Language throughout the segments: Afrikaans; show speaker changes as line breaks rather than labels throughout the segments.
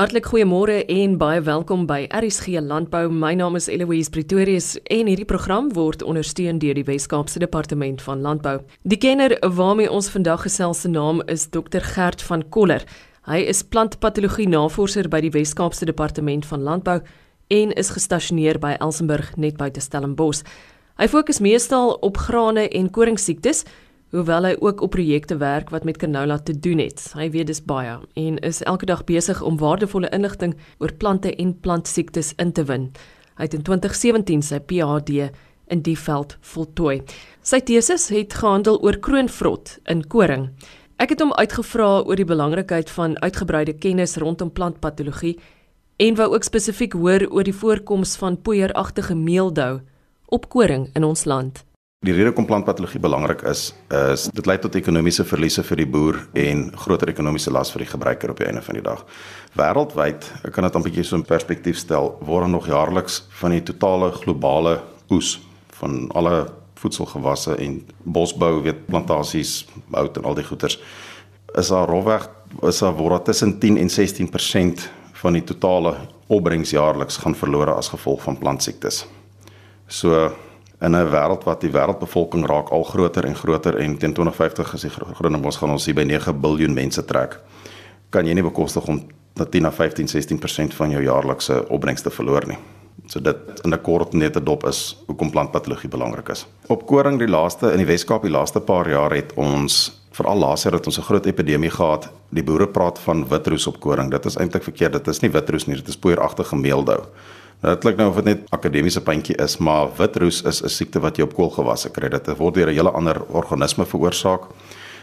Hartlik goeiemôre en baie welkom by RSG Landbou. My naam is Eloise Pretorius en hierdie program word ondersteun deur die Wes-Kaapse Departement van Landbou. Die kenner waarmee ons vandag gesels se naam is Dr Gert van Koller. Hy is plantpatologie navorser by die Wes-Kaapse Departement van Landbou en is gestasioneer by Elsenburg net buite Stellenbosch. Hy fokus meestal op grane en koringsiektes hoewel hy ook op projekte werk wat met canola te doen het. Hy weet dis baie en is elke dag besig om waardevolle inligting oor plante en plantsiektes in te win. Hy het in 2017 sy PhD in die veld voltooi. Sy teses het gehandel oor kroonvrot in koring. Ek het hom uitgevra oor die belangrikheid van uitgebreide kennis rondom plantpatologie en wou ook spesifiek hoor oor die voorkoms van poeieragtige meeldou op koring in ons land.
Die rede kom plantpatologie belangrik is is dit lei tot ekonomiese verliese vir die boer en groter ekonomiese las vir die gebruiker op die einde van die dag. Wêreldwyd, ek kan dit 'n bietjie so in perspektief stel, word nog jaarliks van die totale globale oes van alle voedselgewasse en bosbou, weet plantasies, hout en al die goeters is daar rofweg is daar word tussen 10 en 16% van die totale opbrengs jaarliks gaan verlore as gevolg van plantsiektes. So in 'n wêreld wat die wêreldbevolking raak al groter en groter en teen 2050 is die groening ons gaan ons hier by 9 miljard mense trek. Kan jy nie bekostig om na 10 na 15 16% van jou jaarlikse opbrengs te verloor nie. So dit in 'n kort nette dop is hoekom plantpatologie belangrik is. Op koring die laaste in die Wes-Kaap die laaste paar jaar het ons veral laas jaar het ons 'n groot epidemie gehad. Die boere praat van witroes op koring. Dit is eintlik verkeerd. Dit is nie witroes nie, dit is poeieragtige meeldou. Dit klink nou of dit net akademiese puntjie is, maar witroes is 'n siekte wat jy op koolgewasse kry. Dit word deur 'n hele ander organisme veroorsaak.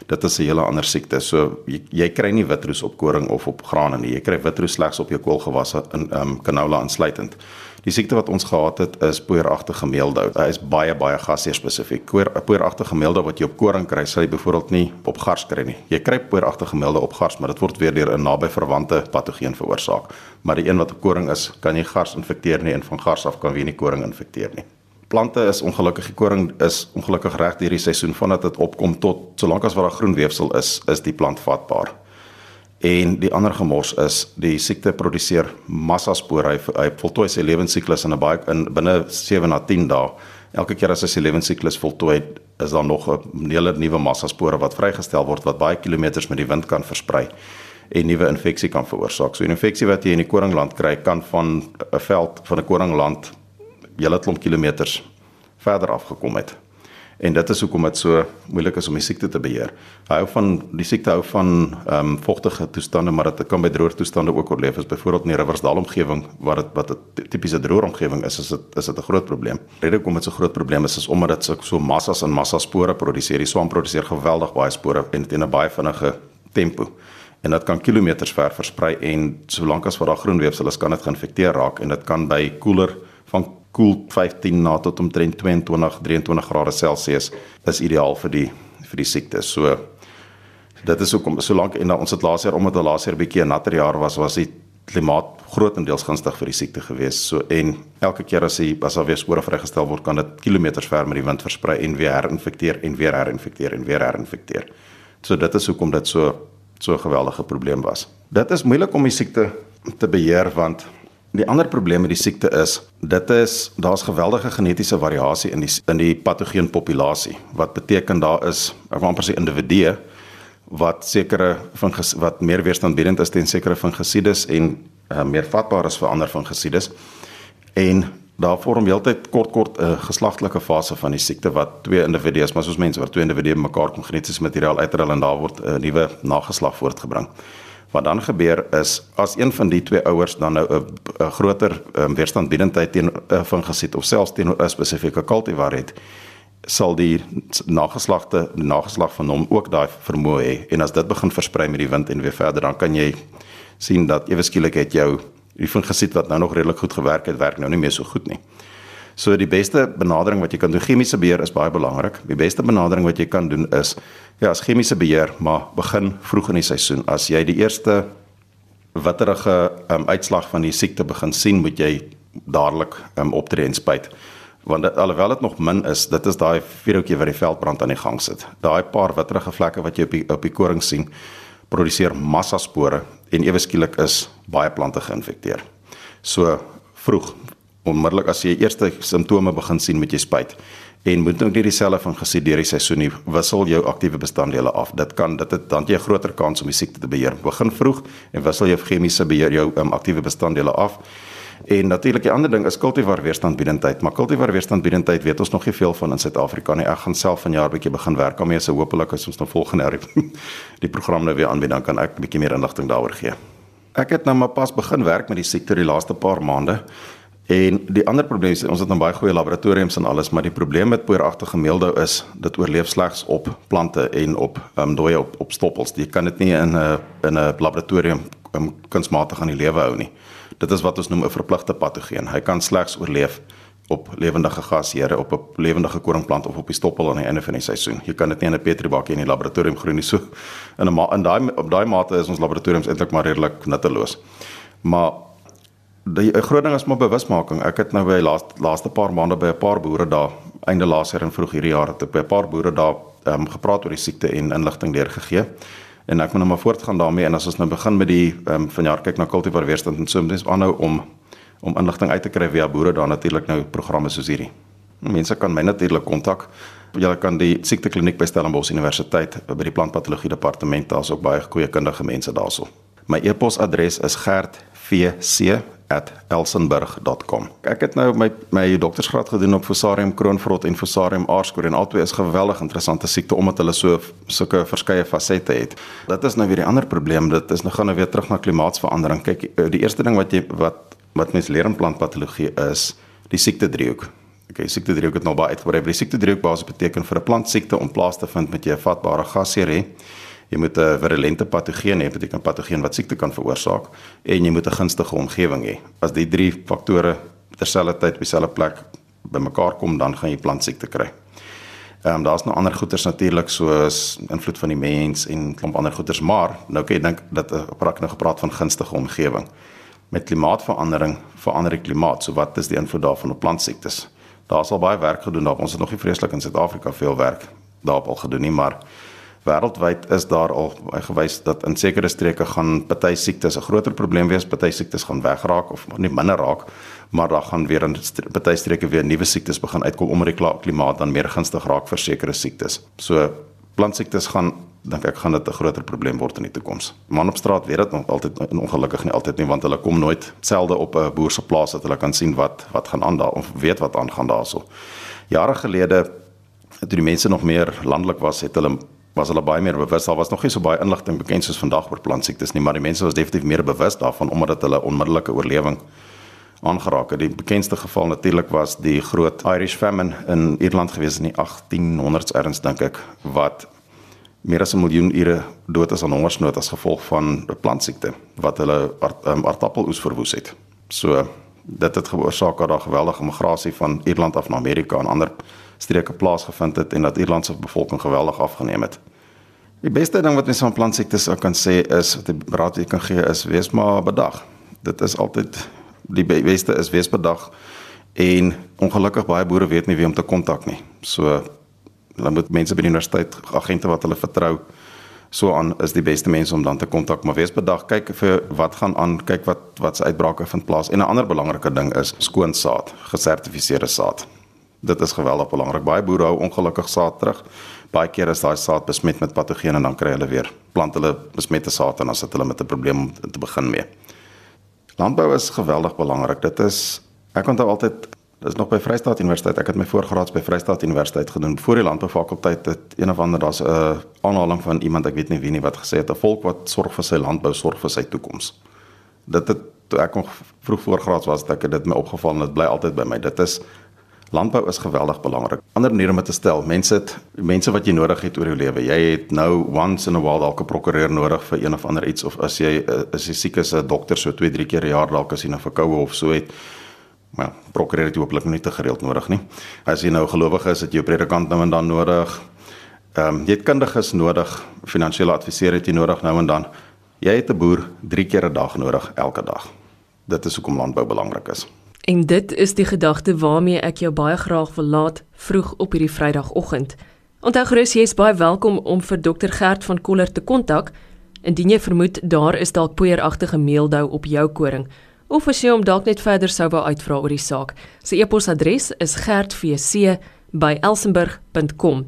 Dit is 'n hele ander siekte. So jy, jy kry nie witroes op koring of op grane nie. Jy kry witroes slegs op jou koolgewasse in ehm um, canola insluitend. Die siekte wat ons gehad het is poeieragtige meeldou. Hy is baie baie gasheer spesifiek. Poeieragtige meeldou wat jy op koring kry, sal jy byvoorbeeld nie op gars kry nie. Jy kry poeieragtige meeldou op gars, maar dit word weer deur 'n naby verwante patogeen veroorsaak. Maar die een wat op koring is, kan nie gars infekteer nie en van gars af kan weer nie koring infekteer nie. Plante is ongelukkig die koring is ongelukkig reg hierdie seisoen vandat dit opkom tot solank as wat daar groen weefsel is, is die plant vatbaar. En die ander gemors is die siekte produseer massa spore. Hy, hy voltooi sy lewensiklus in 'n baie in binne 7 na 10 dae. Elke keer as hy sy lewensiklus voltooi, is daar nog 'n hele nuwe massa spore wat vrygestel word wat baie kilometers met die wind kan versprei en nuwe infeksie kan veroorsaak. So 'n infeksie wat jy in die koringland kry, kan van 'n veld van 'n koringland hele klomp kilometers verder afgekom het. En dit is hoekom dit so moeilik is om die siekte te beheer. Hy hou van die siekte hou van ehm um, vogtige toestande, maar dit kan by droë toestande ook oorleef. As byvoorbeeld in die Riversdal omgewing waar dit wat 'n tipiese droë omgewing is, is dit is dit 'n groot probleem. Rede hoekom dit so groot probleem is is omdat dit so, massas en massa spore produseer. Die swam produseer geweldig baie spore en teen 'n baie vinnige tempo. En dit kan kilometers ver versprei en solank as wat daar groen weefsel is, kan dit geïnfekteer raak en dit kan by koeler van koel 15 na tot omtrent 22 23 grade Celsius is ideaal vir die vir die siekte. So dit is hoekom solank en ons het laas jaar omdat die laas jaar 'n bietjie 'n natter jaar was, was die klimaat grootendeels gunstig vir die siekte gewees. So en elke keer as hy as daar weer spore vrygestel word, kan dit kilometers ver met die wind versprei en weer herinfekteer en weer herinfekteer en weer herinfekteer. So dit is hoekom dit so so 'n geweldige probleem was. Dit is moeilik om die siekte te beheer want Die ander probleem met die siekte is dit is daar's geweldige genetiese variasie in die in die patogeen populasie wat beteken daar is amper se individue wat sekere van wat meer weerstandbiedend is teen sekere van gesides en uh, meer vatbaar is vir ander van gesides en daar vorm heeltyd kort kort 'n uh, geslagtelike fase van die siekte wat twee individue is maar soos mense wat twee individue mekaar kom genetiese materiaal uitrol en daar word 'n uh, nuwe nageslag voortgebring. Wat dan gebeur is as een van die twee ouers dan nou 'n groter um, weerstandbiedendheid teen uh, fungisid of selfs teen 'n spesifieke kultivar het, sal die nageslagte nageslag van hom ook daai vermoë hê. En as dit begin versprei met die wind en weer verder, dan kan jy sien dat ewe skielik het jou die fungisid wat nou nog redelik goed gewerk het, werk nou nie meer so goed nie. So die beste benadering wat jy kan doen chemiese beheer is baie belangrik. Die beste benadering wat jy kan doen is ja, as chemiese beheer, maar begin vroeg in die seisoen. As jy die eerste witterige um, uitslag van die siekte begin sien, moet jy dadelik um, optree en spuit. Want dit, alhoewel dit nog min is, dit is daai vuurhoutjie wat die veldbrand aan die gang sit. Daai paar witterige vlekke wat jy op die op die koring sien, produseer massa spore en ewe skielik is baie plante geïnfekteer. So vroeg onmiddellik as jy eerste simptome begin sien met jy spuit. En moet ook nie dieselfde van gesien deur die seisoen nie wissel jou aktiewe bestanddele af. Dit kan dit het dan jy 'n groter kans om die siekte te beheer. Begin vroeg en wissel jou chemiese beheer jou um, aktiewe bestanddele af. En natuurlik die ander ding is kultivar weerstandbiedendheid. Maar kultivar weerstandbiedendheid weet ons nog nie veel van in Suid-Afrika nie. Ek gaan self vanjaar bietjie begin werk daarmee so hopelik as ons nou volgende jaar die program nou weer aanbied dan kan ek bietjie meer inligting daaroor gee. Ek het nou maar pas begin werk met die siekte die laaste paar maande En die ander probleem is ons het 'n nou baie goeie laboratoriums en alles, maar die probleem met poeieragtige meeldou is dit oorleef slegs op plante en op ehm um, dooie op op stoppels. Jy kan dit nie in 'n in 'n laboratorium um, kunsmatig aan die lewe hou nie. Dit is wat ons noem 'n verpligte patogeen. Hy kan slegs oorleef op lewendige gasheure, op 'n lewendige koringplant of op die stoppel aan die einde van die seisoen. Jy kan dit nie in 'n petribakkie in die laboratorium groei nie. So in 'n in daai op daai mate is ons laboratoriums eintlik maar redelik nutteloos. Maar die groot ding is maar bewusmaking. Ek het nou by laaste laaste paar maande by 'n paar boere daar einde laas jaar en vroeg hierdie jaar het ek by 'n paar boere daar um, gepraat oor die siekte en inligting deurgegee. En ek moet nou maar voortgaan daarmee en as ons nou begin met die um, vanjaar kyk na kultivar weerstand en so moet ons aanhou om om inligting uit te kry via boere daar natuurlik nou programme soos hierdie. Mense kan my natuurlik kontak. Jy kan die siektekliniek by Stellenbosch Universiteit by die plantpatologie departement daar's ook baie goeie kundige mense daarso. My e-posadres is gertvc @elsenburg.com. Ek het nou my my doktorsgraad gedoen op Fusarium kroonvrot en Fusarium aarskoor en albei is geweldig interessante siekte omdat hulle so sulke verskeie fasette het. Dit is nou weer die ander probleem, dit is nou gaan nou weer terug na klimaatsverandering. Kyk, eh, die eerste ding wat jy wat wat mens leer in plantpatologie is die siekte driehoek. Okay, siekte driehoek het nou baie uitgebrei. Die siekte driehoek basies beteken vir 'n plant siekte om plaas te vind met jy 'n vatbare gasheer hê jy moet 'n virulente patogeen hê, beteken patogeen wat siekte kan veroorsaak en jy moet 'n gunstige omgewing hê. As die drie faktore terselfdertyd op dieselfde plek bymekaar kom, dan gaan jy plantsiekte kry. Ehm um, daar's nou ander goeters natuurlik soos invloed van die mens en klomp ander goeters, maar nou kan jy dink dat uh, praat nou gepraat van gunstige omgewing. Met klimaatsverandering verander die klimaat. So wat is die invloed daarvan op plantsiektes? Daar's al baie werk gedoen daar. Ons het nog nie vreeslik in Suid-Afrika veel werk daarop al gedoen nie, maar wêreldwyd is daar al gewys dat in sekere streke gaan party siektes 'n groter probleem wees, party siektes gaan wegraak of nie minder raak, maar daar gaan weer in party streke weer nuwe siektes begin uitkom omdat die klimaat dan meer gunstig raak vir sekere siektes. So plantsiektes gaan dink ek gaan dit 'n groter probleem word in die toekoms. Man op straat weet dit nog altyd ongelukkig nie altyd nie want hulle kom nooit selde op 'n boer se plaas dat hulle kan sien wat wat gaan aan daar of weet wat aangaan daarso. Jare gelede toe die mense nog meer landelik was, het hulle was hulle baie meer bewus. Daar was nog nie so baie inligting bekend soos vandag oor plantsiektes nie, maar die mense was definitief meer bewus daarvan omdat dit hulle onmiddellike oorlewing aangeraak het. Die bekendste geval natuurlik was die groot Irish famine in Ierland gewees in die 1800s erns dink ek wat meer as 'n miljoen ure dood is aan hongersnood as gevolg van 'n plantsiekte wat hulle um, aardappeloes verwoes het. So dit het veroorsaak dat daar geweldige migrasie van Ierland af na Amerika en ander streke plaasgevind het en dat Ierland se bevolking geweldig afgeneem het. Die beste ding wat mens van plantsiektes kan sê is wat die raad jy kan gee is wees maar bedag. Dit is altyd die beste is wees bedag en ongelukkig baie boere weet nie wie om te kontak nie. So hulle moet mense by die universiteit agente wat hulle vertrou so aan is die beste mense om dan te kontak maar wees bedag kyk vir wat gaan aan kyk wat wat se uitbrake vind plaas en 'n ander belangrike ding is skoon saad gesertifiseerde saad dit is geweldig belangrik. Baie boere hou ongelukkig saad terug. Baie keer is daai saad besmet met patogene en dan kry hulle weer plant hulle besmette saad en dan sit hulle met 'n probleem om te begin mee. Landbou is geweldig belangrik. Dit is ek onthou altyd dis nog by Vryheid Universiteit. Ek het my voorgraads by Vryheid Universiteit gedoen. Voor die landboufakulteit het een of ander daar's 'n aanhaling van iemand ek weet nie wie nie wat gesê het 'n volk wat sorg vir sy landbou sorg vir sy toekoms. Dit het toe ek nog vroeg voorgraads was, dat ek dit my opgeval en dit bly altyd by my. Dit is Landbou is geweldig belangrik. Ander maniere om te stel, mense het mense wat jy nodig het oor jou lewe. Jy het nou once in a while dalk 'n prokureur nodig vir een of ander iets of as jy eh, as jy siek is, 'n dokter so 2, 3 keer per jaar dalk as jy 'n verkoue of so het. Maar prokureur het jy hopelik nie te gereeld nodig nie. As jy nou gelowige is, het jy 'n predikant nou en dan nodig. Ehm um, jy het kundiges nodig, finansiële adviseur het jy nodig nou en dan. Jy het 'n boer 3 keer 'n dag nodig elke dag. Dit is hoekom landbou belangrik is.
En dit is die gedagte waarmee ek jou baie graag wil laat vroeg op hierdie Vrydagoggend. Onthou gerus jy is baie welkom om vir Dr Gert van Koller te kontak. Indien jy vermoed daar is dalk poeieragtige meeldou op jou koring of as jy hom dalk net verder sou wou uitvra oor die saak, sy e-posadres is gertvc@elsenburg.com.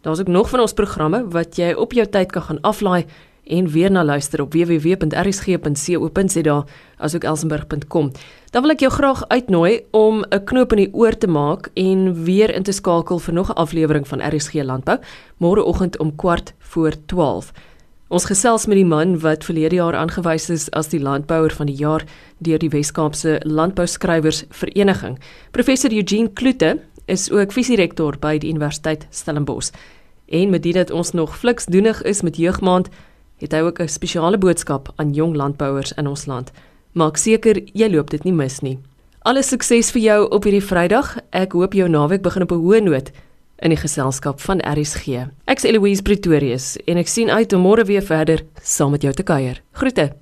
Daar's ook nog van ons programme wat jy op jou tyd kan gaan aflaai en weer na luister op www.rsg.co.za asook elsenburg.com. Dan wil ek jou graag uitnooi om 'n knoop in die oor te maak en weer in te skakel vir nog 'n aflewering van RSG Landbou môreoggend om kwart voor 12. Ons gesels met die man wat verlede jaar aangewys is as die landbouer van die jaar deur die Wes-Kaapse Landbouskrywers Vereniging. Professor Eugene Kloete is ook visierektor by die Universiteit Stellenbosch. En met dit dat ons nog fliks doenig is met jeugmaand, het hy ook 'n spesiale boodskap aan jong landbouers in ons land. Maak seker jy loop dit nie mis nie. Alle sukses vir jou op hierdie Vrydag. Ek hoop jou naweek begin op 'n hoë noot in die geselskap van RSG. Ek's Eloise Pretorius en ek sien uit om môre weer verder saam met jou te kuier. Groete.